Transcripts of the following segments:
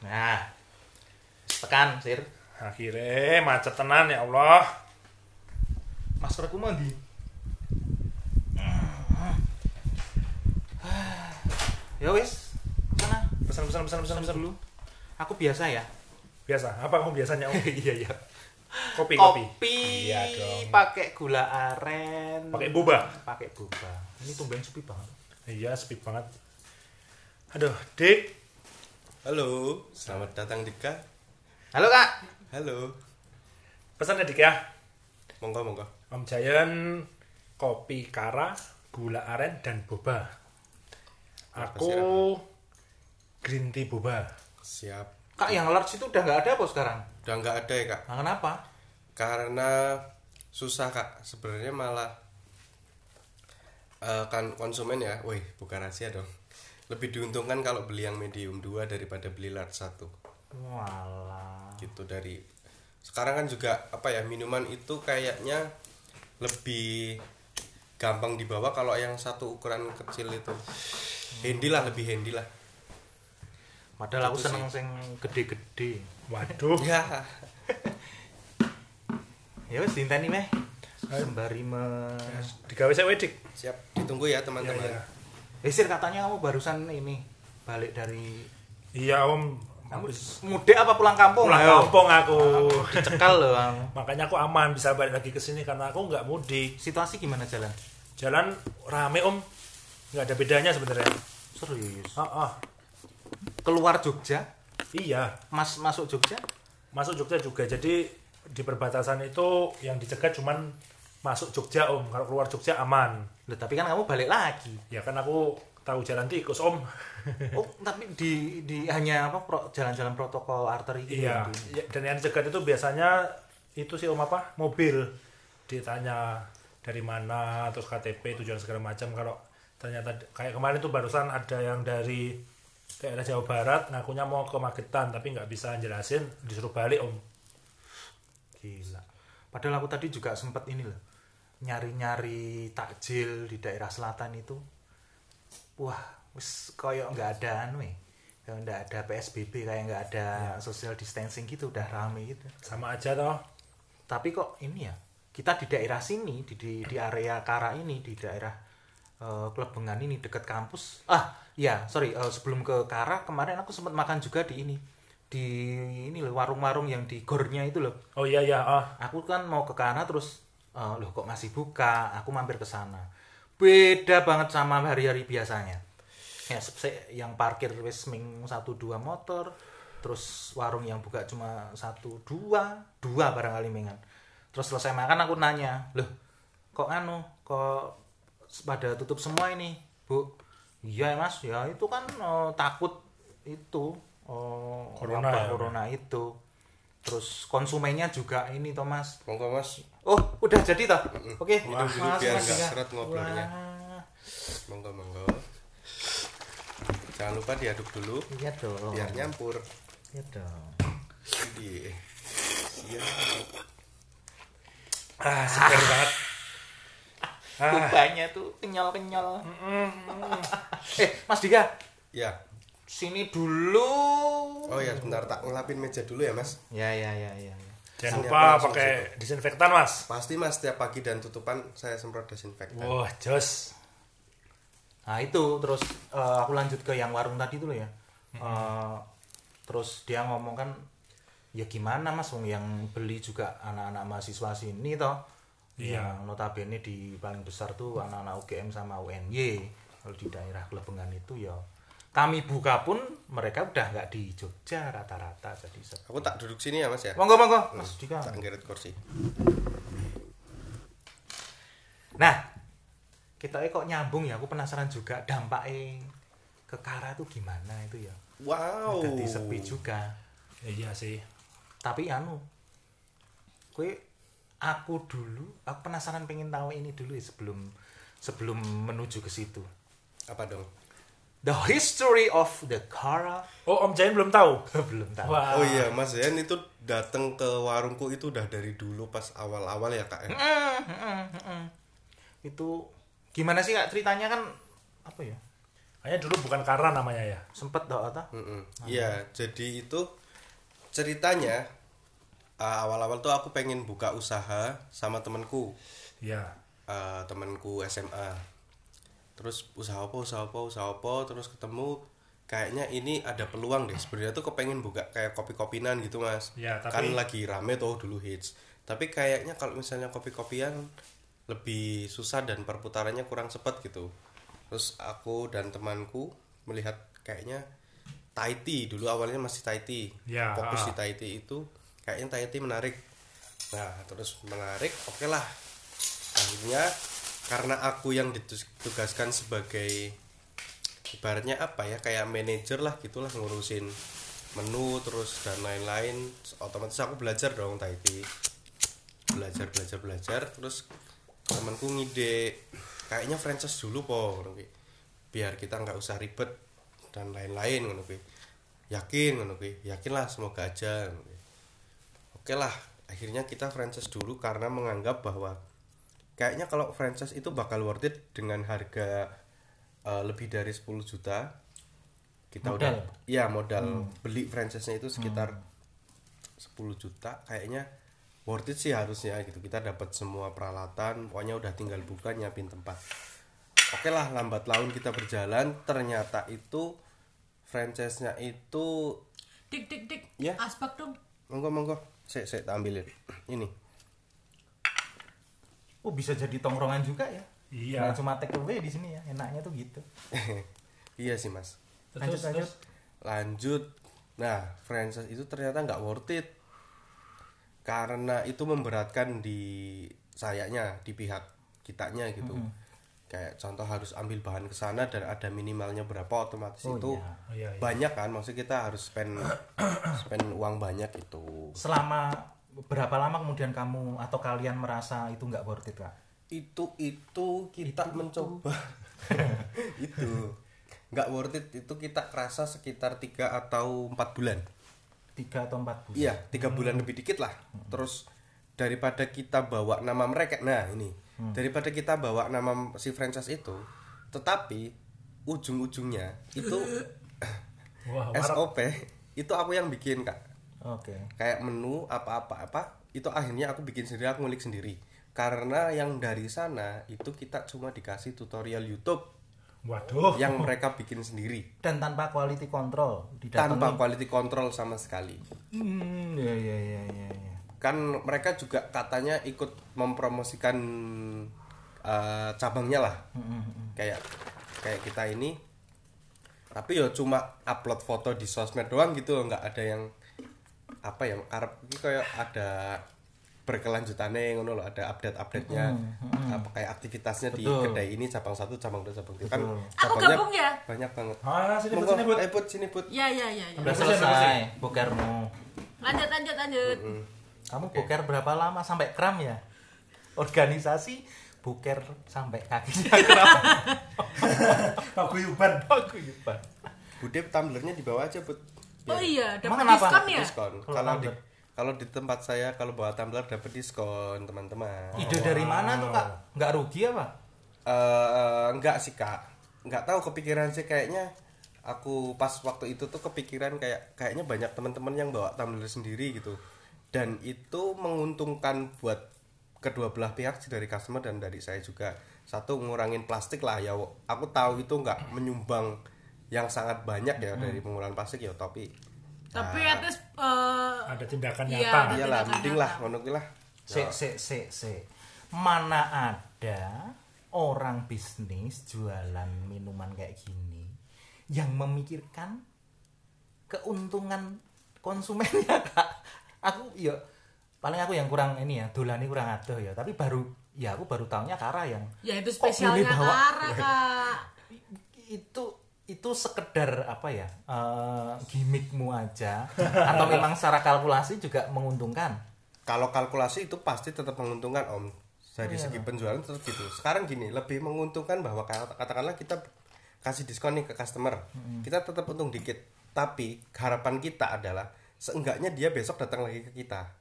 Nah. Tekan, Sir. Akhirnya macet tenan ya Allah. Maskerku mau di. Ya wis, sana Pesan pesan pesan pesan pesan dulu. Aku biasa ya. Biasa. Apa kamu biasanya? Iya iya. Kopi kopi. Kopi Iya dong. pakai gula aren. Pakai boba. Pakai boba. Ini tumben sepi banget. Iya, speed banget. Aduh, Dik. Halo, selamat datang Dika. Halo Kak. Halo. Pesan ya Dik ya. Monggo monggo. Om Jayan kopi kara, gula aren dan boba. Aku green tea boba. Siap. Kak yang large itu udah nggak ada apa sekarang? Udah nggak ada ya kak? Nah, kenapa? Karena susah kak. Sebenarnya malah eh, kan konsumen ya. Wih, bukan rahasia dong. Lebih diuntungkan kalau beli yang medium 2 daripada beli large 1 Walah. gitu dari sekarang kan juga apa ya minuman itu kayaknya lebih gampang dibawa kalau yang satu ukuran kecil itu handy lah lebih handy lah Padahal aku Itu seneng sing gede-gede. Waduh. ya Ya wis dinteni meh. Sembari me Digawe saya Dik. siap ditunggu ya teman-teman iya. Eh Sir katanya kamu barusan ini balik dari Iya, Om. kamu mudik apa pulang kampung? pulang Ayo. kampung aku. Dicekal loh. Makanya aku aman bisa balik lagi ke sini karena aku nggak mudik. Situasi gimana jalan? Jalan rame Om. Nggak ada bedanya sebenarnya. Serius. Ah, ah. Keluar Jogja? Iya, Mas masuk Jogja? masuk Jogja juga. Jadi di perbatasan itu yang dicegat cuman masuk Jogja Om. Kalau keluar Jogja aman. Loh, tapi kan kamu balik lagi. Ya kan aku tahu jalan tikus Om. Oh, tapi di di hanya apa pro- jalan-jalan protokol arteri gitu iya. di- Ya, Dan yang dicegat itu biasanya itu sih Om apa? Mobil. Ditanya dari mana, terus KTP, tujuan segala macam. Kalau ternyata kayak kemarin tuh barusan ada yang dari daerah Jawa Barat ngakunya mau ke Magetan tapi nggak bisa jelasin disuruh balik Om. Gila. Padahal aku tadi juga sempat ini loh. Nyari-nyari takjil di daerah selatan itu. Wah, wis koyo nggak ada anu eh. Kayak nggak ada PSBB kayak nggak ada social distancing gitu udah rame gitu. Sama aja toh. Tapi kok ini ya, kita di daerah sini di di, di area Kara ini di daerah eh, Klebengan ini dekat kampus. Ah, ya, sorry, eh, sebelum ke Kara kemarin aku sempat makan juga di ini. Di ini loh warung-warung yang di gornya itu loh Oh iya ya, ah. aku kan mau ke kana terus eh, loh kok masih buka? Aku mampir ke sana. Beda banget sama hari-hari biasanya. Ya yang parkir wis ming satu dua motor terus warung yang buka cuma satu dua dua barangkali mingan. Terus selesai makan aku nanya loh kok anu kok pada tutup semua ini bu? Iya mas. Ya itu kan eh, takut itu eh, Corona wabah ya? corona itu. Terus konsumennya juga ini Thomas monggo mas oh udah jadi toh? Oke Minum dulu Mas, biar nggak seret ngobrolnya. Wah, monggo monggo. Jangan lupa diaduk dulu. Iya dong. Biar nyampur. Iya dong. Di siap Ah, segar banget. Ah, Kubahnya tuh kenyal-kenyal. Eh Mas Dika. Ya sini dulu. Oh ya sebentar tak ngelapin meja dulu ya mas? Ya ya ya, ya. Jangan lupa pakai disinfektan, Mas. pasti mas setiap pagi dan tutupan saya semprot desinfektan Wah, jos. Nah itu terus eh, aku lanjut ke yang warung tadi dulu ya. Eh, terus dia ngomong kan ya gimana mas wong yang beli juga anak-anak mahasiswa sini toh. Iya. Yang notabene di paling besar tuh anak-anak UGM sama UNY. Kalau di daerah Klebengan itu ya kami buka pun mereka udah nggak di Jogja rata-rata jadi sepi. aku tak duduk sini ya mas ya Monggo monggo Mas Dika. tak ngeret kursi Nah, kita kok nyambung ya, aku penasaran juga dampaknya ke Kara tuh gimana itu ya. wow Jadi sepi juga. Iya sih. Tapi anu, kue aku dulu, aku penasaran pengen tahu ini dulu ya sebelum sebelum menuju ke situ. apa dong The history of the Kara Oh, Om Jain belum tahu. belum tahu. Wah. Oh iya, Mas Zen itu datang ke warungku itu udah dari dulu pas awal-awal ya kak. ya? Itu gimana sih kak ceritanya kan apa ya? Kayaknya dulu bukan Kara namanya ya. Sempet toh atau? Iya, jadi itu ceritanya uh, awal-awal tuh aku pengen buka usaha sama temanku, Iya. uh, temanku SMA. Terus usaha apa, usaha apa, usaha apa, terus ketemu kayaknya ini ada peluang deh. Sebenarnya tuh kepengen buka kayak kopi-kopinan gitu mas. Kan tapi- lagi rame tuh dulu hits. Tapi kayaknya kalau misalnya kopi-kopian lebih susah dan perputarannya kurang cepat gitu. Terus aku dan temanku melihat kayaknya Thai tea dulu awalnya masih Thai tea. Ya, Fokus ah. di Thai tea itu kayaknya Thai tea menarik. Nah, terus menarik, oke lah. Akhirnya karena aku yang ditugaskan sebagai ibaratnya apa ya kayak manajer lah gitulah ngurusin menu terus dan lain-lain. Otomatis aku belajar dong Thai tea belajar belajar belajar terus temanku ngide kayaknya franchise dulu po biar kita nggak usah ribet dan lain-lain ngono yakin ngono yakin lah semoga aja oke lah akhirnya kita franchise dulu karena menganggap bahwa kayaknya kalau franchise itu bakal worth it dengan harga eh, lebih dari 10 juta. Kita Modal? udah iya modal. Beli franchise-nya itu sekitar 10 juta. Kayaknya worth it sih harusnya gitu. Kita dapat semua peralatan. Pokoknya udah tinggal buka nyiapin tempat. Oke lah lambat laun kita berjalan. Ternyata itu franchise-nya itu Dik dik dik. Ya. Asbak dong. monggo monggo. Saya saya ambilin. Ini Oh bisa jadi tongkrongan juga ya? Iya. Nggak cuma take away di sini ya, enaknya tuh gitu. iya sih mas Lanjut, Terus, lanjut. terus lanjut nah franchise itu ternyata nggak worth it karena itu memberatkan di sayanya di pihak kitanya gitu kayak contoh harus ambil bahan ke sana dan ada minimalnya berapa otomatis Oh, itu iya. Oh, iya, iya. banyak kan maksudnya kita harus spend spend uang banyak itu Selama berapa lama kemudian kamu atau kalian merasa itu nggak worth it kak? itu itu kita mencoba itu nggak worth it itu kita kerasa sekitar tiga atau empat bulan Tiga atau empat bulan? Iya, tiga bulan lebih dikit lah. Terus daripada kita bawa nama mereka, nah ini daripada kita bawa nama si franchise itu, tetapi ujung-ujungnya itu Wah. SOP itu aku yang bikin kak. Oke. Kayak menu apa-apa apa itu akhirnya aku bikin sendiri, aku ngulik sendiri. Karena yang dari sana itu kita cuma dikasih tutorial YouTube Waduh. yang mereka bikin sendiri Dan tanpa quality control didatangi. tanpa quality control sama sekali. Hmm, ya ya ya ya. ya. kan mereka juga katanya ikut mempromosikan eh, cabangnya lah kayak kayak kita ini tapi ya cuma upload foto di sosmed doang gitu nggak ada yang apa ya karep ini kayak ada berkelanjutannya ngono loh ada update update nya apa kayak aktivitasnya di Betul. kedai ini cabang satu cabang dua cabang tiga kan. Aku gabung ya? banyak banget Ah, sini Monggo, sini eh, Bud, sini Bud. Ya ya ya. ya. Udah ya, selesai bokermu. Lanjut lanjut lanjut. Kamu boker berapa lama sampai kram ya? Organisasi boker sampai kakinya kram. Paguyuban. Aku lupa. Bude tumblernya dibawa aja Bud Oh iya, dapat Emang kenapa? diskon ya? diskon. Kalau kalau di kalau di tempat saya kalau bawa tumbler dapat diskon teman-teman. Ide dari mana tuh kak? Nggak rugi apa? Eh, enggak sih kak. Nggak tahu kepikiran sih kayaknya. Aku pas waktu itu tuh kepikiran kayak kayaknya banyak teman-teman yang bawa tumbler sendiri gitu. Dan itu menguntungkan buat kedua belah pihak sih dari customer dan dari saya juga. Satu ngurangin plastik lah ya. Aku tahu itu nggak menyumbang yang sangat banyak ya dari pengurangan plastik ya tapi Tapi at least eh, Ada tindakan Iya, nyata. ada iyalah tindakan mending lah ngono kuwi lah Se, se, se, se. Mana ada orang bisnis jualan minuman kayak gini yang memikirkan keuntungan konsumennya kak? Aku ya paling aku yang kurang ini ya, dolani kurang adoh ya. Tapi baru ya aku baru tahunya Kara yang ya itu spesialnya? Kara kak. itu itu sekedar apa ya eh, gimmickmu aja. Atau memang secara kalkulasi juga menguntungkan? Kalau kalkulasi itu pasti tetap menguntungkan om. Dari Oh, iya, segi penjualan tetap gitu. Sekarang gini lebih menguntungkan bahwa kata- katakanlah kita kasih diskon nih ke customer. Kita tetap untung dikit. Tapi harapan kita adalah seenggaknya dia besok datang lagi ke kita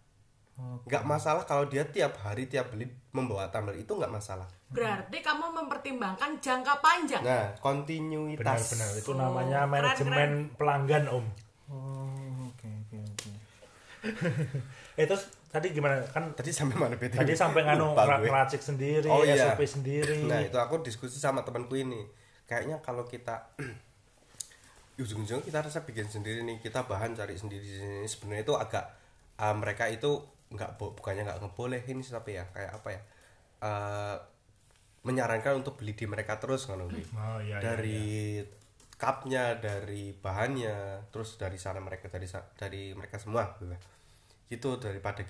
nggak masalah kalau dia tiap hari tiap beli membawa tumbler itu nggak masalah. Berarti kamu mempertimbangkan jangka panjang. nah kontinuitas. Benar-benar itu namanya keren, manajemen pelanggan om. Oh, oke oke oke. eh terus tadi gimana? Kan tadi sampai mana BTW? tadi sampai nganu ngeracik sendiri Oh, iya. SOP sendiri. Nah itu aku diskusi sama temanku ini. Kayaknya kalau kita Ujung-ujungnya kita rasa bikin sendiri nih Kita bahan cari sendiri di sini. Sebenarnya itu agak uh, Mereka itu nggak bukannya nggak ngebolehin sih Tapi ya kayak apa ya uh, Menyarankan untuk beli di mereka terus kan oh iya, iya, Dari cupnya Dari bahannya Terus dari sana mereka Dari dari mereka semua gitu. Gitu daripada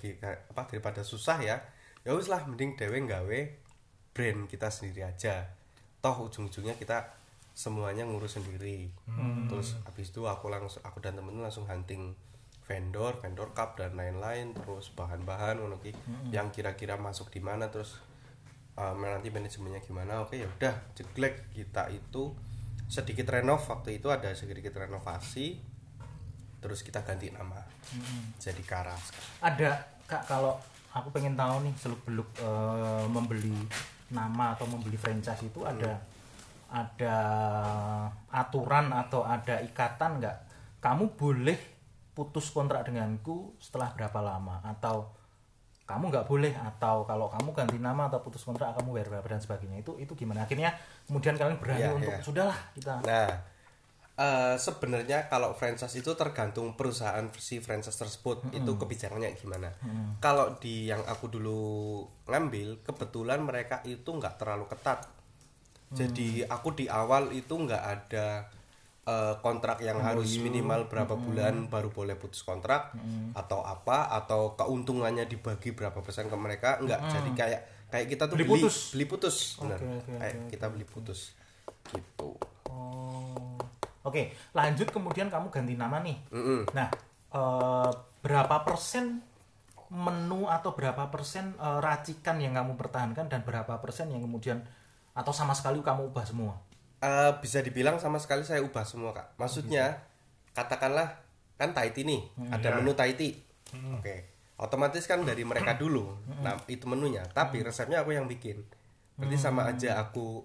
apa daripada susah ya ya wis lah mending dewe nggawe brand kita sendiri aja. Toh ujung-ujungnya kita semuanya ngurus sendiri. Terus habis itu aku langsung aku dan temen langsung hunting vendor vendor cup dan lain-lain terus bahan-bahan ngono ki. Yang kira-kira masuk di mana terus um, nanti manajemennya gimana. Oke ya udah jeglek. Kita itu sedikit renov. Waktu itu ada sedikit renovasi terus kita ganti nama jadi Karas Ada kak kalau aku pengen tahu nih seluk beluk membeli nama atau membeli franchise itu ada ada aturan atau ada ikatan nggak? Kamu boleh putus kontrak denganku setelah berapa lama? Atau kamu nggak boleh atau kalau kamu ganti nama atau putus kontrak kamu bayar berapa dan sebagainya. Itu itu gimana? Akhirnya kemudian kalian berani Iya, untuk iya. sudahlah kita Nah, eh, sebenarnya kalau franchise itu tergantung perusahaan si franchise tersebut. Itu kebijakannya gimana. Kalau di yang aku dulu ngambil, kebetulan mereka itu nggak terlalu ketat. Jadi aku di awal itu nggak ada eh, kontrak yang harus minimal berapa bulan baru boleh putus kontrak atau apa atau keuntungannya dibagi berapa persen ke mereka nggak jadi kayak kayak kita tuh Beli beli putus. beli putus benar Oke, oke, kayak oke, kita beli putus gitu Oh. Oke, lanjut kemudian kamu ganti nama nih. Mm-mm. Nah, eh, berapa persen menu atau berapa persen eh, racikan yang kamu pertahankan dan berapa persen yang kemudian atau sama sekali kamu ubah semua? Eh, bisa dibilang sama sekali saya ubah semua kak. Maksudnya katakanlah kan Tahiti nih, ada menu Tahiti. Oke, otomatis kan dari mereka dulu. Nah itu menunya. Tapi resepnya aku yang bikin. Berarti sama aja aku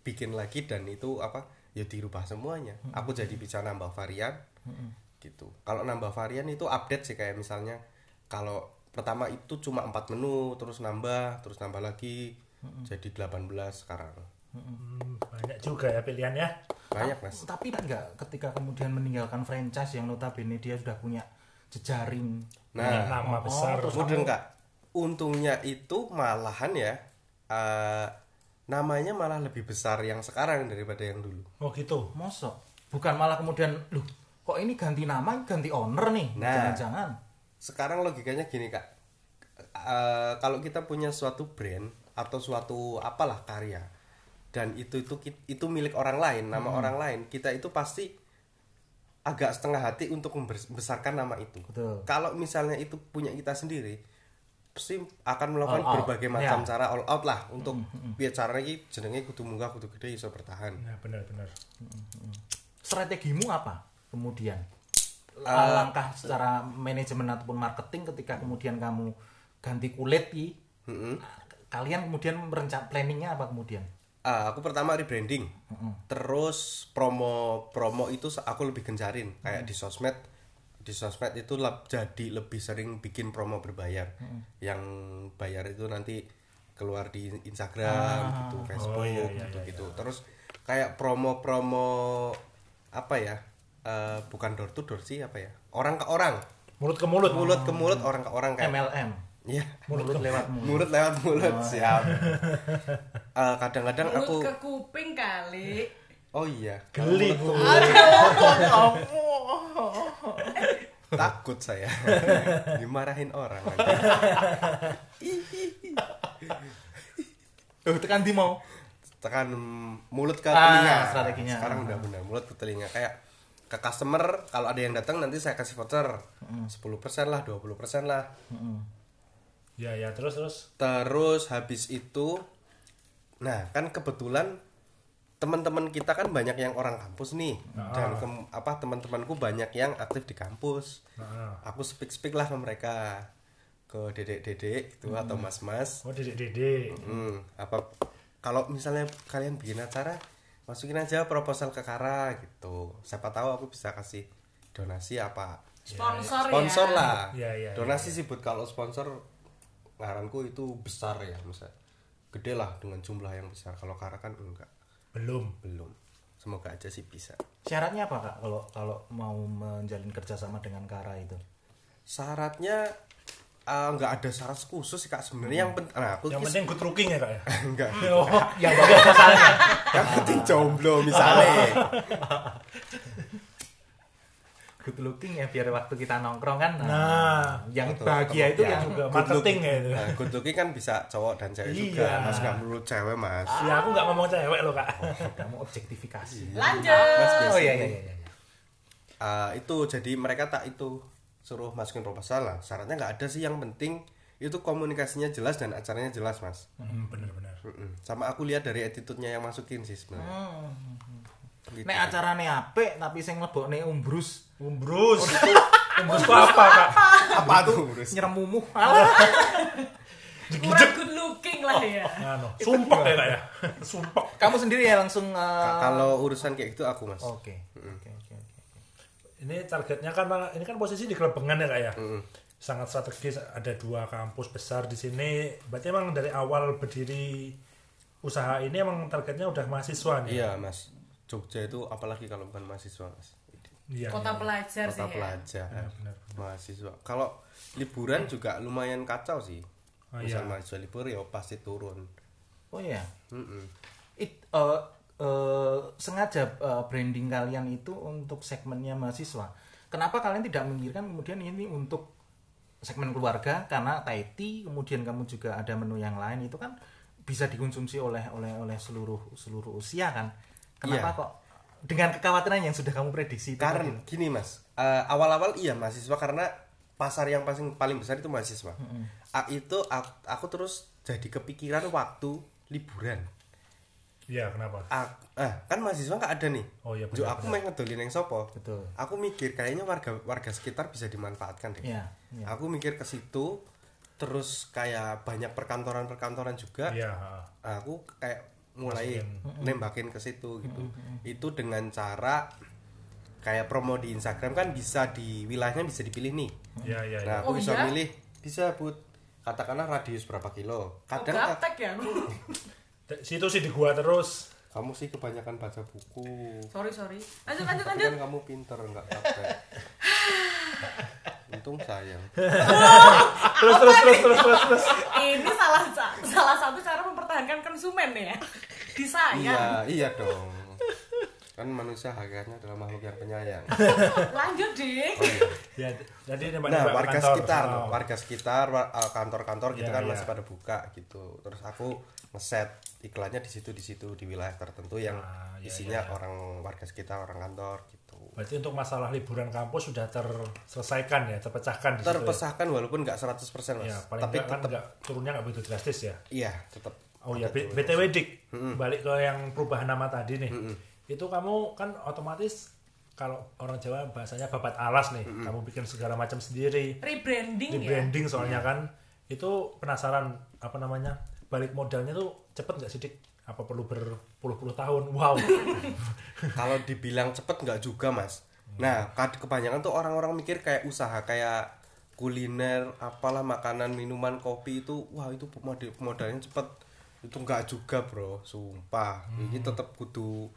bikin lagi dan itu apa? Ya dirubah semuanya. Aku jadi bisa nambah varian. Gitu. Kalau nambah varian itu update sih kayak misalnya kalau pertama itu cuma empat menu terus nambah terus nambah lagi jadi 18 sekarang Hmm, banyak juga ya pilihannya banyak mas. Tapi enggak ketika kemudian meninggalkan franchise yang notabene dia sudah punya jejaring. Nah nama Oh, besar. terus Mudeng kak. Untungnya itu malahan ya eh, namanya malah lebih besar yang sekarang daripada yang dulu. Oh gitu? Mosok bukan malah kemudian loh kok ini ganti nama ganti owner nih? Nah. jangan-jangan. sekarang logikanya gini kak. Eh, kalau kita punya suatu brand atau suatu apalah karya dan itu itu itu milik orang lain nama orang lain kita itu pasti agak setengah hati untuk membesarkan nama itu Betul. kalau misalnya itu punya kita sendiri pasti akan melakukan All out. berbagai macam Ya. Hmm, cara all out lah untuk biar caranya iki jenenge kudu munggah kudu gede iso bertahan nah benar-benar strategimu apa kemudian Eh, langkah secara manajemen ataupun marketing ketika kemudian kamu ganti kulit Mm-mm. kalian kemudian merencana planningnya apa kemudian Ah, aku pertama rebranding. Terus promo promo itu aku lebih gencarin. Kayak di sosmed di sosmed itu leb- jadi lebih sering bikin promo berbayar. Yang bayar itu nanti keluar di Instagram gitu Facebook Oh, iya, iya, gitu iya, gitu. terus kayak promo-promo apa ya eh, bukan door to door sih apa ya orang ke orang. Mulut ke mulut. Mulut ke mulut orang ke orang kayak MLM Iya. mulut lewat mulut. Mulut lewat mulut siap. Eh, kadang-kadang Mulut aku ke kuping kali. oh iya. Geli. Takut saya. Dimarahin orang. Oh, tekan di mau. Tekan mulut ke Ah, telinga. strateginya. sekarang udah benar mulut ke telinga. Kayak ke customer kalau ada yang datang nanti saya kasih voucher. 10% lah 20% lah ya ya terus terus. Terus habis itu nah kan kebetulan teman-teman kita kan banyak yang orang kampus nih. Dan kem- apa teman-temanku banyak yang aktif di kampus. Nah, aku speak speak lah ke mereka. Ke dedek-dedek itu atau mas-mas. Oh, dedek-dedek. Hmm, apa kalau misalnya kalian bikin acara masukin aja proposal ke Kara gitu. Siapa tahu aku bisa kasih donasi apa? Sponsor, sponsor ya. lah. Iya, iya, donasi sih buat kalau sponsor ngaranku itu besar ya misalnya gede lah dengan jumlah yang besar kalau Kara kan enggak Belum. belum semoga aja sih bisa Syaratnya apa kak kalau kalau mau menjalin kerjasama dengan Kara itu? syaratnya eh, nggak ada syarat khusus sih kak sebenarnya yang penting nah aku Yang kis- penting good looking ya, Kak ya. enggak Oh, Yang bagus masalahnya. yang penting jomblo misalnya Good looking ya biar waktu kita nongkrong kan. Nah, yang betul. bahagia itu Ya. yang juga Good marketing looking. ya itu. Nah, good looking kan bisa cowok dan cewek juga. Iya. Mas nggak melulu cewek, Mas. Ya aku nggak ngomong cewek loh, Kak. kamu objektifikasi. Lanjut. Mas Oh biasanya, iya iya iya. iya. ah, itu jadi mereka tak itu suruh masukin proposal lah. Syaratnya nggak ada sih yang penting itu komunikasinya jelas dan acaranya jelas, Mas. Hmm, bener-bener. Mm-mm. Sama aku lihat dari attitude-nya yang masukin sih sebenarnya. Gitu. Nek acarane apik tapi sing mlebokne umbrus. Umbrus. Umbrus itu apa, Kak? apa tuh? Urus? Nyeremumuh. Kurang good looking lah ya. Ngano, sumpek ya, ya. Sumpek. Kamu sendiri ya langsung uh, Kalau urusan kayak gitu aku, Mas. Oke. Oke oke oke. Ini targetnya kan ini kan posisi di Kelebengan ya, Kak ya. Mm-mm. Sangat strategis ada dua kampus besar di sini. Berarti emang dari awal berdiri usaha ini emang targetnya udah mahasiswa nih. Iya, Mas. Jogja itu apalagi kalau bukan mahasiswa, Mas. Iya. Kota iya. pelajar Kota sih ya. pelajar, benar, mahasiswa. Kalau liburan juga lumayan kacau sih. Oh, Misal iya. mahasiswa libur ya pasti turun. Oh iya. Mm-mm. It, eh, eh, sengaja eh, branding kalian itu untuk segmennya mahasiswa. Kenapa kalian tidak memikirkan kemudian ini untuk segmen keluarga karena Taiti kemudian kamu juga ada menu yang lain itu kan bisa dikonsumsi oleh oleh oleh seluruh seluruh usia kan. Kenapa Iya. kok dengan kekhawatiran yang sudah kamu prediksi itu Karena gini mas, eh, awal-awal iya mahasiswa karena pasar yang paling paling besar itu mahasiswa. Ah, itu aku, aku terus jadi kepikiran waktu liburan. Iya, kenapa? Ah, ah, kan mahasiswa nggak ada nih. Oh iya, benar, aku main ngedolin yang sopo. Betul. Aku mikir kayaknya warga warga sekitar bisa dimanfaatkan deh. Iya, iya. Aku mikir ke situ, terus kayak banyak perkantoran-perkantoran juga. Iya, aku kayak mulai Masukin. nembakin ke situ gitu itu dengan cara kayak promo di Instagram kan bisa di wilayahnya bisa dipilih nih Iya, iya, iya. nah aku Oh, bisa iya? milih bisa buat katakanlah radius berapa kilo Oh, kadang gaptek ya Situ sih di gua terus. kamu sih kebanyakan baca buku Sorry, sorry. Lanjut, lanjut, tapi lanjut. kan kamu pinter nggak capek untung sayang Terus terus terus terus terus terus. Ini salah sa- salah satu cara mempertahankan konsumen nih ya. Di saya. iya iya dong kan manusia hakikatnya adalah makhluk yang penyayang Lanjut, Dik. oh, iya. Ya, jadi Nah, warga kantor. sekitar, Oh. warga sekitar, uh, kantor-kantor gitu Iya, kan iya. masih pada buka gitu. Terus aku ngeset iklannya di situ di situ di wilayah tertentu yang Ah, iya, isinya iya. orang warga sekitar, orang kantor gitu. Berarti untuk masalah liburan kampus sudah terselesaikan ya, terpecahkan di situ. ya? Terpesahkan walaupun nggak 100% Mas. Ya, paling Tapi enggak kan tetap enggak turunnya enggak begitu drastis ya. iya, tetap Oh ya, B- tuh. BTW Dik, balik ke yang perubahan nama tadi nih. Itu kamu kan otomatis kalau orang Jawa bahasanya babat alas nih, kamu bikin segala macam sendiri, Rebranding di ya. branding soalnya kan. Itu penasaran apa namanya? Balik modalnya tuh cepet nggak sih Dik? Apa perlu berpuluh-puluh tahun? Wow. Kalau dibilang cepet nggak juga Mas. Nah, kebanyakan tuh orang-orang mikir kayak usaha kayak kuliner, apalah makanan, minuman, kopi itu, wah itu modal modalnya cepet. Itu nggak juga bro, sumpah. Ini tetap kudu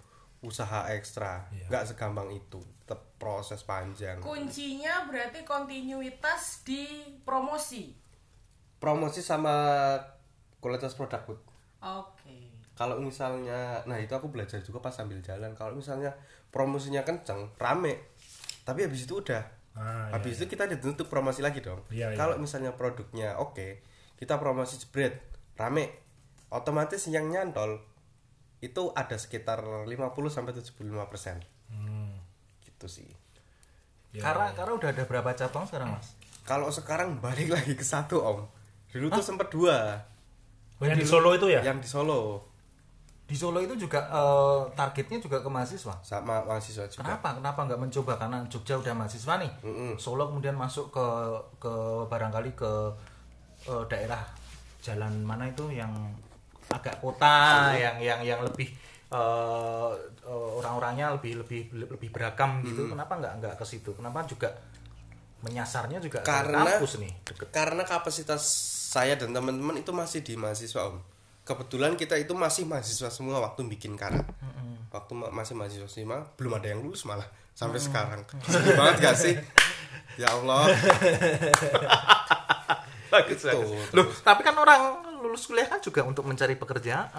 usaha ekstra, Iya. nggak segampang itu. Tetap proses panjang. Kuncinya berarti kontinuitas di promosi. Promosi sama kualitas produk. Oke. Kalau misalnya, nah itu aku belajar juga pas sambil jalan. Kalau misalnya promosinya kenceng, rame, tapi habis itu udah Ah, iya, Habis itu kita ditutup promosi lagi dong. Iya, iya. Kalau misalnya produknya oke, kita promosi jebret, rame, otomatis yang nyantol itu ada sekitar 50 sampai 75 persen. Hmm. Gitu sih. Ya, karena karena udah ada berapa cabang sekarang mas? Kalau sekarang balik lagi ke satu om, dulu tuh sempat dua, Oh, yang di Solo itu ya? yang di Solo Di Solo itu juga eh, targetnya juga ke mahasiswa. sama mahasiswa juga. Kenapa? Kenapa nggak mencoba? Karena Jogja udah mahasiswa nih. Mm-mm. Solo kemudian masuk ke ke barangkali ke eh, daerah jalan mana itu yang agak kota yang yang yang lebih eh, orang-orangnya lebih lebih lebih berakam gitu kenapa nggak nggak ke situ kenapa juga menyasarnya juga Karena- kampus nih deket karena kapasitas saya dan teman-teman itu masih di mahasiswa om kebetulan kita itu masih mahasiswa semua waktu bikin karat. Waktu ma- masih mahasiswa semua belum ada yang lulus malah sampai sekarang. Sedih banget gak sih? Ya Allah. Bagus Itu, bagus. Loh, tapi kan orang lulus kuliah kan juga untuk mencari pekerjaan.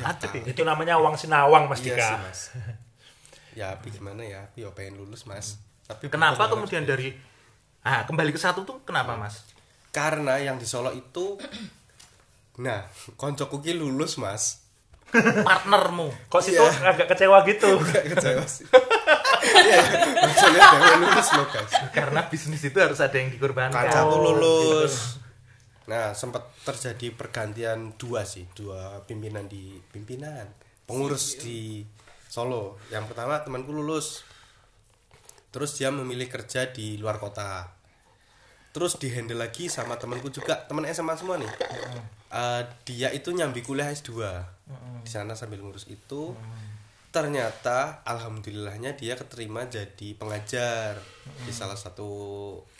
Acep ya. Itu namanya uang sinawang Mas iya Dika. sih mas. Ya tapi gimana ya? Tapi ya pengen lulus mas. Tapi Kenapa kemudian dari ah kembali ke satu tuh kenapa mas? karena yang di Solo itu nah koncoku ki lulus mas. Partnermu. Kok situ Iya. agak kecewa gitu? gak kecewa sih. Iya, maksudnya pengen lulus loh guys. Karena bisnis itu harus ada yang dikorbankan. kancaku Oh, lulus. Nah sempat terjadi pergantian dua sih dua pimpinan di pimpinan pengurus di Solo. Yang pertama temanku lulus. Terus dia memilih kerja di luar kota terus dihandle lagi sama temanku juga. Teman SMA semua nih. Eh, dia itu nyambi kuliah S2 di sana sambil ngurus itu. Ternyata alhamdulillahnya dia keterima jadi pengajar di salah satu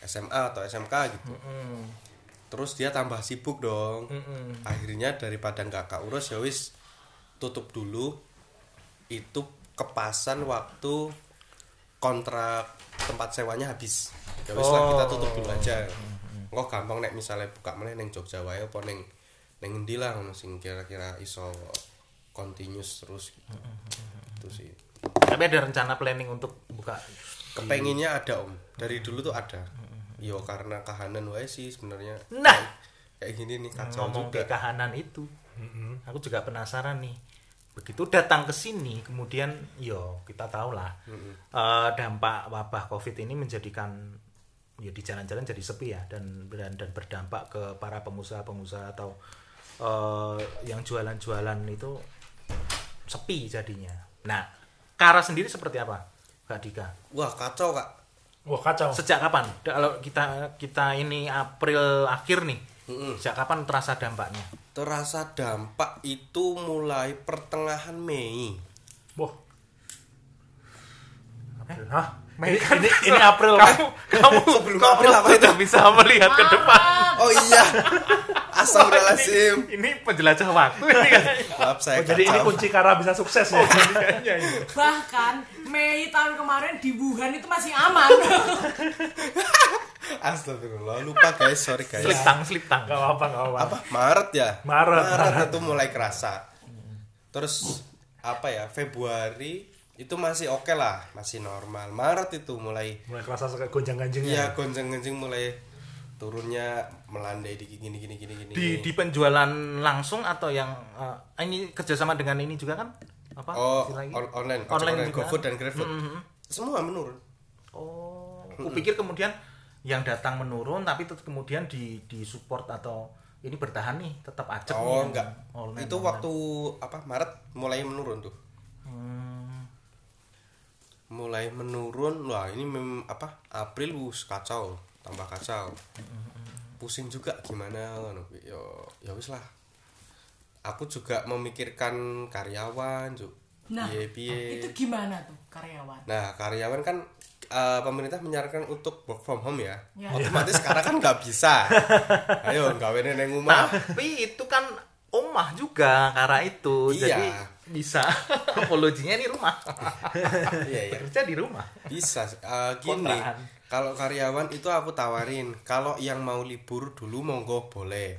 SMA atau SMK gitu. Terus dia tambah sibuk dong. Akhirnya daripada nggak keurus ya wis tutup dulu. Itu kepasan waktu kontrak tempat sewanya habis ya wis lah kita tutup dulu aja. Kok gampang nek misalnya buka mana neng Jogja wae apa neng neng endi lah ngono sing kira-kira iso continuous terus gitu. itu sih. Tapi ada rencana planning untuk buka? Kepenginnya ada om. Dari dulu tuh ada. Yo karena kahanan wae sih sebenarnya. Nah. kayak gini nih kacau ngomong juga. ke kahanan itu. Aku juga penasaran nih. Begitu datang ke sini, kemudian yo kita tahu lah eh, dampak wabah COVID ini menjadikan ya di jalan-jalan jadi sepi ya dan dan, dan berdampak ke para pengusaha-pengusaha atau eh, yang jualan-jualan itu sepi jadinya. Nah, Kara sendiri seperti apa, Kak Dika? wah kacau kak Wah kacau. Sejak kapan? Kalau kita kita ini April akhir nih, sejak kapan terasa dampaknya? terasa dampak itu mulai pertengahan Mei Wah. April. Hah? Ini, ini, ini April kan? kamu Sebelum kamu April apa itu? bisa melihat ke depan. oh iya Astagfirullahaladzim Ini, ini penjelajah waktu ini kan. maaf saya Oh, jadi ini kunci Kara bisa sukses ya. Bahkan Mei tahun kemarin di Wuhan itu masih aman. Astagfirullah lupa guys sorry guys Slip tang, slip tang. Gak apa-apa, gak apa-apa. apa Maret ya Maret, Maret. itu mulai kerasa terus apa ya Februari itu masih oke lah masih normal Maret itu mulai Mulai kerasa kayak gonjang-ganjingnya. ya gonjang-ganjing mulai turunnya melandai di gini gini gini gini Di di penjualan langsung atau yang eh, ini kerjasama dengan ini juga kan? Apa? oh istilahnya? on- online Online online. GoFood dan GrabFood Mhm. semua menurun Oh, aku pikir kemudian yang datang menurun tapi tetap kemudian di di support atau ini bertahan nih tetap acak nih oh yang enggak online, itu online. waktu apa Maret mulai menurun tuh Hmm, mulai menurun. Wah ini mem, apa April wus kacau tambah kacau. Pusing juga gimana ngono. yo ya wis lah. Aku juga memikirkan karyawan juk Nah, itu gimana tuh karyawan? nah karyawan kan eh, pemerintah menyarankan untuk work from home ya, Ya. otomatis sekarang kan nggak bisa. Ayo nggak neng rumah. Tapi itu kan omah juga karena itu. Iya. jadi bisa. Apologinya di rumah. Iya iya. Bekerja di rumah. Bisa eh, gini kalau karyawan itu aku tawarin kalau yang mau libur dulu monggo boleh.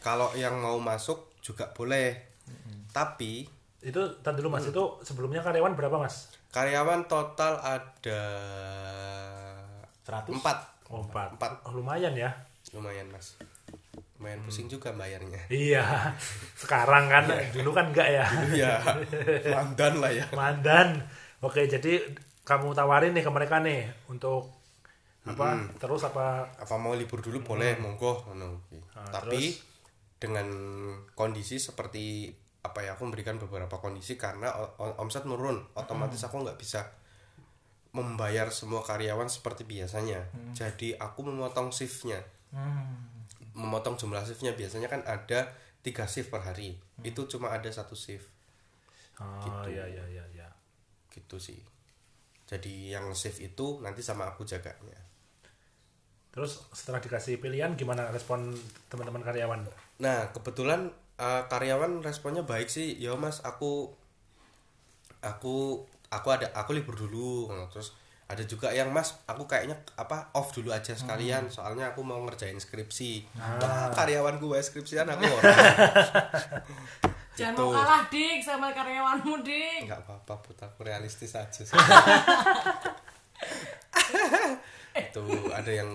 Kalau yang mau masuk juga boleh. Tapi Itu tadi dulu Mas, itu sebelumnya karyawan berapa Mas? karyawan total ada 100? empat. Oh, empat. Empat. Oh, lumayan ya. lumayan mas lumayan pusing juga bayarnya Iya. Sekarang kan, dulu kan enggak ya. iya mandan lah ya Mandan. Oke, jadi kamu tawarin nih ke mereka nih untuk apa? Terus apa? apa mau libur dulu boleh monggo. Nah, tapi dengan kondisi seperti apa ya aku memberikan beberapa kondisi karena omset menurun otomatis aku nggak bisa membayar semua karyawan seperti biasanya jadi aku memotong shiftnya Hmm. Memotong jumlah shiftnya biasanya kan ada tiga shift per hari. Itu cuma ada satu shift. Oh iya iya iya iya. gitu sih. Jadi yang shift itu nanti sama aku jaganya. Terus setelah dikasih pilihan gimana respon teman-teman karyawan? nah kebetulan eh, karyawan responnya baik sih. Ya mas aku aku aku ada aku libur dulu. Nah, terus ada juga yang mas aku kayaknya apa off dulu aja sekalian soalnya aku mau ngerjain skripsi. Wah, karyawan gue skripsian aku orang. Jangan mau kalah dik sama karyawanmu dik. nggak apa-apa put aku realistis aja sih. itu ada yang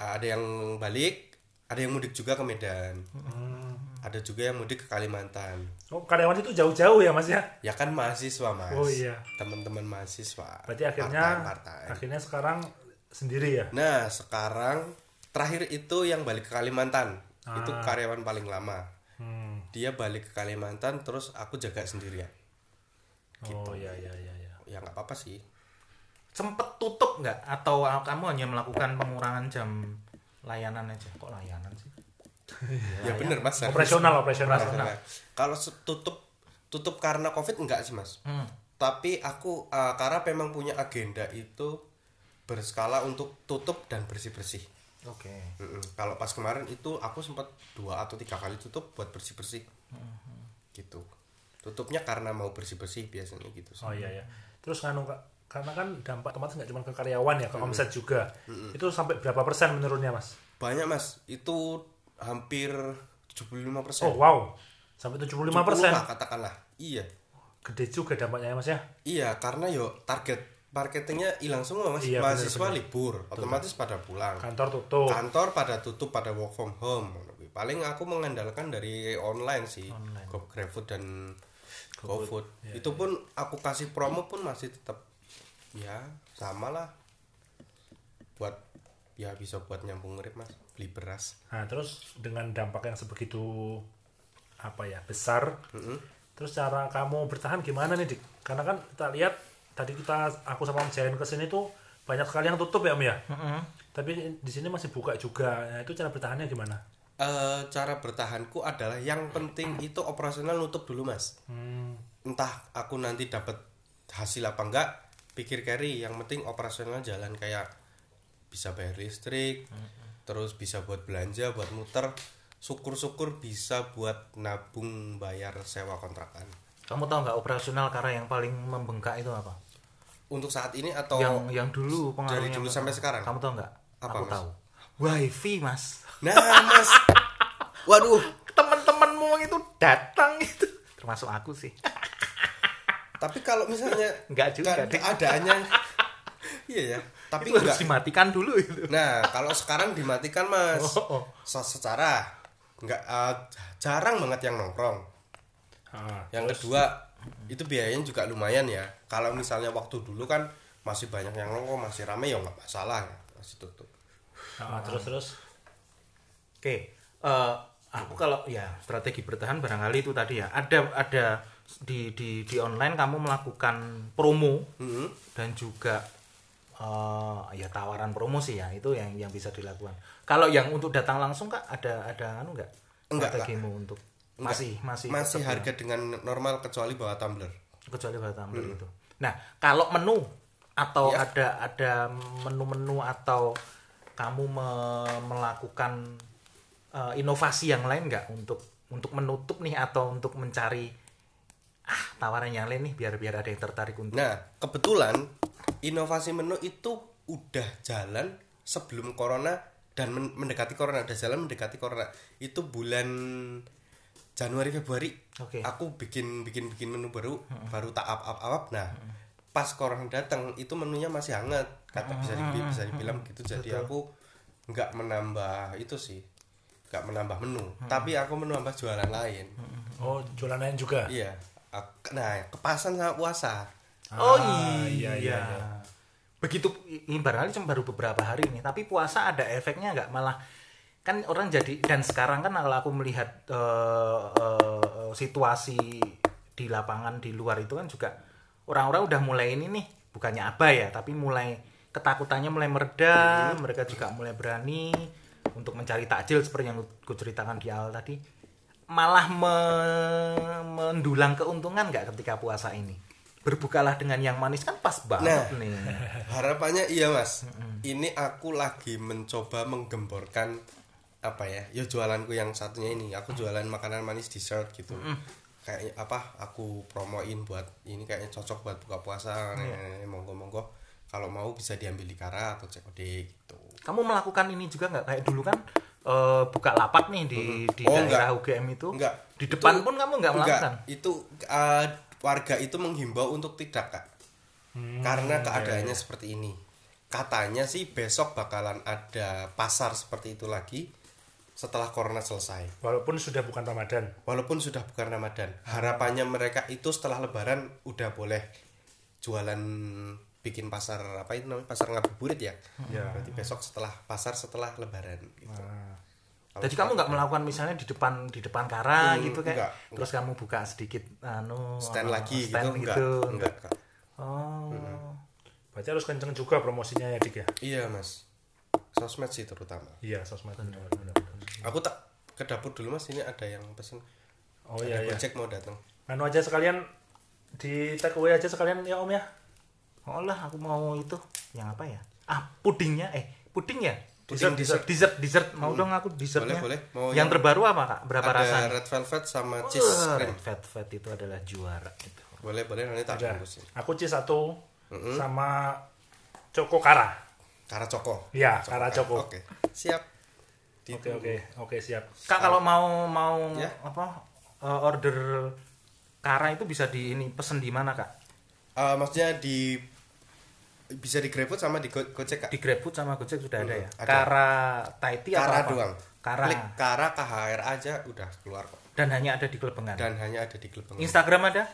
ada yang balik ada yang mudik juga ke Medan ada juga yang mudik ke Kalimantan Oh karyawan itu jauh-jauh ya mas ya? ya kan mahasiswa mas Oh, iya. teman-teman mahasiswa Berarti akhirnya Part-time, part-time. akhirnya sekarang sendiri ya? nah sekarang terakhir itu yang balik ke Kalimantan itu Ah. karyawan paling lama Hmm. dia balik ke Kalimantan terus aku jaga sendirian Oh iya iya iya. iya. ya nggak apa-apa sih Sempet tutup nggak? Atau kamu hanya melakukan pengurangan jam layanan aja? Kok layanan sih? Ya bener mas Operasional operasional. Kalau tutup tutup karena covid enggak sih mas Hmm. tapi aku uh, karena memang punya agenda itu berskala untuk tutup dan bersih bersih Oke. kalau pas kemarin itu aku sempat dua atau tiga kali tutup buat bersih bersih gitu tutupnya karena mau bersih bersih biasanya gitu sih. Oh iya ya. Terus nganu Kak, karena kan dampak otomatis nggak cuma ke karyawan ya, ke omset juga. Itu sampai berapa persen menurunnya mas? banyak mas itu hampir 75 persen Oh wow, sampai 75 persen. katakanlah iya Gede juga dampaknya ya mas ya? Iya, karena yo target marketingnya hilang semua mas. Iya, Mahasiswa bener-bener. libur, otomatis pada pulang. Kantor tutup. Kantor pada tutup, pada work from home. Paling aku mengandalkan dari online sih, Online. Go GrabFood dan GoFood. Itu pun aku kasih promo pun masih tetap ya sama lah. Buat ya bisa buat nyambung urip mas, beli beras. Nah terus dengan dampak yang sebegitu apa ya besar, terus cara kamu bertahan gimana nih dik? Karena kan kita lihat tadi kita aku sama Om Jain ke sini tuh banyak sekali yang tutup ya Om ya. Tapi di sini masih buka juga. Nah itu cara bertahannya gimana? Eh, cara bertahanku adalah yang penting itu operasional nutup dulu mas. Hmm, entah aku nanti dapat hasil apa enggak pikir carry yang penting operasional jalan kayak bisa bayar listrik terus bisa buat belanja buat muter syukur-syukur bisa buat nabung bayar sewa kontrakan Kamu tahu nggak operasional karena yang paling membengkak itu apa? untuk saat ini atau yang yang dulu dari dulu sampai sekarang Kamu tahu nggak? Apa, Aku Mas? tahu. Wifi mas. nah mas waduh Teman-temanmu itu datang itu. Termasuk aku sih. tapi kalau misalnya Enggak juga, kan keadaannya iya ya tapi itu harus dimatikan dulu itu. Nah, kalau sekarang dimatikan, Mas. Oh, oh. Se- Secara nggak eh, jarang banget yang nongkrong. ah, Yang kedua, itu biayanya juga lumayan ya. Kalau misalnya waktu dulu kan masih banyak yang nongkrong, masih rame ya nggak masalah ya, masih tutup. ah, terus terus. Oke, eh, aku kalau ya strategi bertahan barangkali itu tadi ya. Ada ada di di di online kamu melakukan promo Mhm. dan juga eh, ya tawaran promosi ya itu yang yang bisa dilakukan. Kalau yang untuk datang langsung kak ada ada anu nggak Enggak, strategimu untuk Enggak. masih masih masih harga dengan normal kecuali bawa tumbler. kecuali bahan tumbler itu. Nah, kalau menu atau Ya. ada ada menu-menu atau kamu me- melakukan eh, inovasi yang lain nggak untuk untuk menutup nih atau untuk mencari ah tawaran yang lain nih biar biar ada yang tertarik untuk Nah, kebetulan inovasi menu itu udah jalan sebelum corona dan men- mendekati corona, udah jalan mendekati corona. Itu bulan Januari Februari. Oke. Aku bikin bikin bikin menu baru, baru tak up up up. Nah, pas corona datang itu menunya masih hangat. Kata bisa dibilang, bisa dibilang gitu. Jadi aku nggak menambah itu sih. nggak menambah menu, tapi aku menambah jualan lain. Oh jualan lain juga. Iya. Nah, kepasan sama puasa. Oh Ah, iya, iya, iya. Begitu ini barangkali cuma baru beberapa hari nih, tapi puasa ada efeknya nggak? Malah kan orang jadi dan sekarang kan kalau aku melihat eh, eh, situasi di lapangan di luar itu kan juga orang-orang udah mulai ini nih bukannya apa ya tapi mulai ketakutannya mulai mereda mereka juga mulai berani untuk mencari takjil seperti yang ku ceritakan di awal tadi. Malah me- mendulang keuntungan nggak ketika puasa ini berbukalah dengan yang manis kan pas banget Nah. nih. harapannya iya mas. Ini aku lagi mencoba menggemborkan apa ya ya jualanku yang satunya ini. Aku jualan makanan manis dessert gitu. Kayak apa aku promoin buat ini kayaknya cocok buat buka puasa. Monggo monggo kalau mau bisa diambil di Kara atau COD gitu. Kamu melakukan ini juga nggak? Kayak dulu kan eh, buka lapak nih di di Oh, daerah enggak. UGM itu. Enggak. di depan Itu- pun kamu nggak melakukan? Itu uh, warga itu menghimbau untuk tidak kak. Hmm, karena iya, keadaannya seperti ini. Katanya sih besok bakalan ada pasar seperti itu lagi setelah corona selesai. Walaupun sudah bukan Ramadan. walaupun sudah bukan Ramadan. Harapannya mereka itu setelah Lebaran udah boleh jualan bikin pasar apa itu namanya? Pasar ngabuburit ya? Ya. berarti besok setelah pasar setelah Lebaran gitu. Nah, Jadi kamu nggak melakukan misalnya di depan di depan kara Hmm, gitu kayak enggak, terus kamu buka sedikit anu stand lagi stand gitu, gitu. enggak enggak. Oh. berarti harus kenceng juga promosinya ya Dik ya. iya mas sosmed sih terutama Iya, sosmed. Benar, benar, benar. aku tak ke dapur dulu mas ini ada yang pesen Oh ada iya iya. gojek mau datang Anu aja sekalian di take away aja sekalian ya Om ya. Oh lah, aku mau itu yang apa ya? Ah, pudingnya eh puding ya? Puding dessert, dessert, dessert. Mau dong aku dessertnya. Boleh, boleh. Mau yang yang- terbaru apa kak? Berapa ada rasanya? red velvet sama cheese Wah, cream red fat itu adalah juara itu. boleh boleh nanti tak bungkusin Aku cheese satu sama Choco Kara. Kara Coko Iya, Kara Choco. oke siap Oke oke oke siap. Kak kalau mau mau Ya. apa eh, order kara itu bisa di ini pesen di mana kak? Eh, maksudnya di bisa di GrabFood sama di Go- Gojek kak Di GrabFood sama Gojek sudah ada Hmm, ya. ada. Kara Taiti atau Kara apa? doang Kara klik Kara KHR aja udah keluar kok dan hanya ada di Kelebengan. dan hanya ada di klub Instagram ada?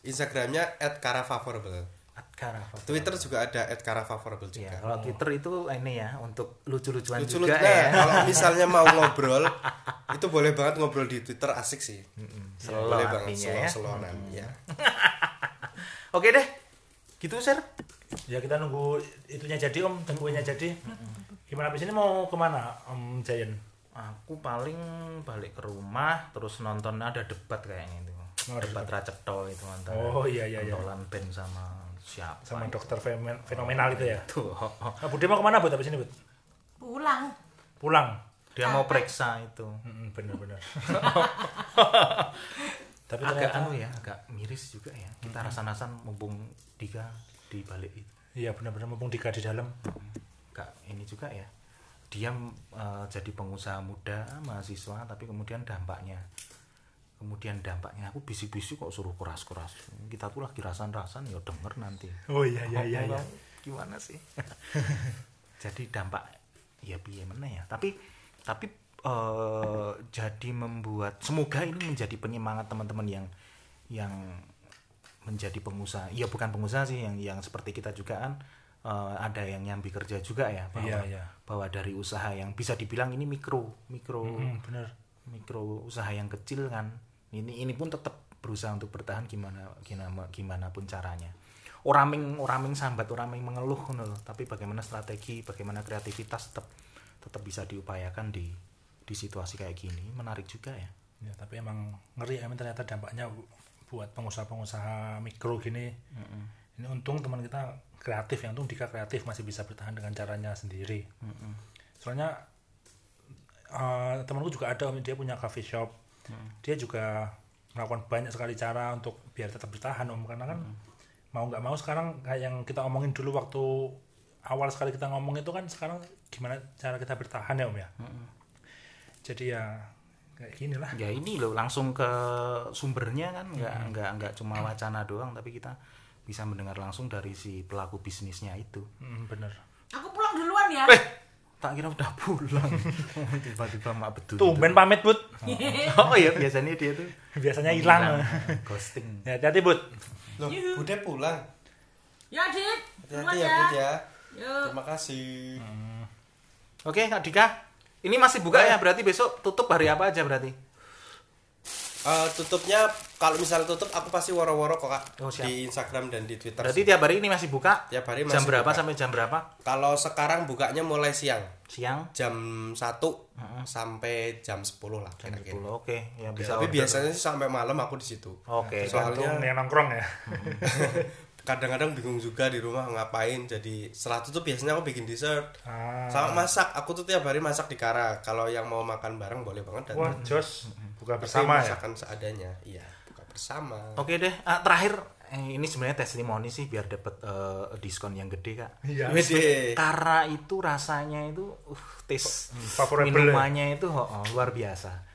Instagramnya @karafavorable At Kara. Twitter juga ada @karafavorable Ya, juga kalau Twitter itu ini ya untuk lucu-lucuan lucu juga lucu ya. kalau misalnya mau ngobrol itu boleh banget ngobrol di Twitter asik sih Slow boleh banget slow ya. slowan ya Oke deh. Gitu, Sir. Ya kita nunggu itunya jadi Om, dan kuenya jadi. Gimana habis ini mau ke mana Om Jayan? Aku paling balik ke rumah terus nonton ada debat kayaknya itu. Oh, debat Racetto itu antara Oh iya iya iya. Band sama siapa? Sama dokter femen- fenomenal itu ya. Tuh. Nah, Budi mau ke mana Bud habis ini Bud? Pulang. Pulang. Dia mau periksa itu. Mm, bener-bener. Tapi Agak ternyata anu ya, agak miris juga ya. Kita rasa-rasan mumpung Dika di balik itu. iya benar-benar mumpung Dika di dalam. Agak ini juga ya. Dia eh, jadi pengusaha muda, mahasiswa, tapi kemudian dampaknya kemudian dampaknya aku bisik-bisik kok suruh keras-keras kita tuh lagi rasan-rasan ya denger nanti Oh iya iya iya iya. gimana sih jadi dampak ya piye mana ya tapi tapi eh, jadi membuat semoga ini menjadi penyemangat teman-teman yang yang menjadi pengusaha ya bukan pengusaha sih yang yang seperti kita juga kan eh, ada yang nyambi kerja juga ya bahwa Iya, iya. bahwa dari usaha yang bisa dibilang ini mikro mikro Hmm, bener. mikro usaha yang kecil kan ini ini pun tetap berusaha untuk bertahan gimana gimana gimana pun caranya orang ming orang ming sambat orang ming mengeluh loh. tapi bagaimana strategi bagaimana kreativitas tetap tetap bisa diupayakan di di situasi kayak gini menarik juga ya Ya, tapi emang ngeri ya ternyata dampaknya buat pengusaha-pengusaha mikro gini. Ini untung teman kita kreatif ya, untung Dika kreatif masih bisa bertahan dengan caranya sendiri. Soalnya eh, temanku juga ada Om, dia punya coffee shop. Dia juga melakukan banyak sekali cara untuk biar tetap bertahan Om karena kan mau nggak mau sekarang kayak yang kita omongin dulu waktu awal sekali kita ngomong itu kan sekarang gimana cara kita bertahan ya Om ya. Jadi ya kayak gini lah. ya ini loh langsung ke sumbernya kan nggak nggak nggak cuma wacana doang tapi kita bisa mendengar langsung dari si pelaku bisnisnya itu Hmm, bener. Aku pulang duluan ya. eh tak kira udah pulang tiba-tiba mak betul Tumben pamit, Bud. oh iya biasanya dia tuh Biasanya hilang. ghosting Ya, hati-hati, Bud. loh udah pulang Ya, Dit. Hati-hati ya ya. Bud ya Yuk. terima kasih oke kak Dika ini masih buka ya berarti besok tutup hari apa aja berarti Eh, tutupnya kalau misalnya tutup aku pasti woro-woro kok kak Oh, siap. di Instagram dan di Twitter. Berarti tiap hari ini masih buka? Tiap hari jam masih berapa buka. sampai jam berapa? Kalau sekarang bukanya mulai siang Siang jam 1 sampai jam 10 lah jam kira-kira. 10. Oke, ya bisa. Tapi order. biasanya sih sampai malam aku di situ. Oke. Soalnya- Tergantung yang nongkrong ya. Kadang-kadang bingung juga di rumah ngapain. Jadi setelah itu tuh biasanya aku bikin dessert. Ah. Sama masak. Aku tuh tiap hari masak di Kara. Kalau yang mau makan bareng boleh banget Wah, datang. Jos buka Tapi bersama ya. masakan seadanya. Iya, buka bersama. Oke deh, Ah, terakhir eh, ini sebenarnya testimoni sih biar dapat eh, diskon yang gede kak. Iya. Karena itu rasanya itu, uh, taste favorable minumannya itu oh, oh, luar biasa.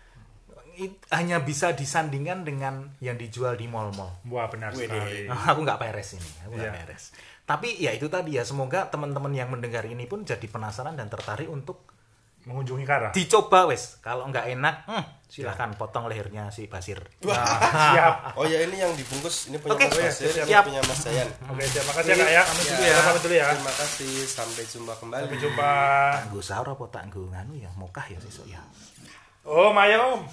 It- hanya bisa disandingkan dengan yang dijual di mall-mall. Wah, benar sekali. aku nggak peres ini, aku nggak Iya. peres. Tapi ya itu tadi ya, semoga teman-teman yang mendengar ini pun jadi penasaran dan tertarik untuk Mengunjungi Kara. dicoba wes. Kalau nggak enak, hmm, silahkan potong lehernya si Basir. Nah, siap. Oh ya ini yang dibungkus ini punya Oke. Mas Basir, Siap. ini punya Mas Dayan. Oke, terima kasih ya, Kak ya. Kami dulu ya. Pamit dulu ya. Terima kasih, sampai jumpa kembali. Sampai jumpa. Nggo sahur apa tak nggo nganu ya, mokah ya sesuk ya. Oh, Maya Om.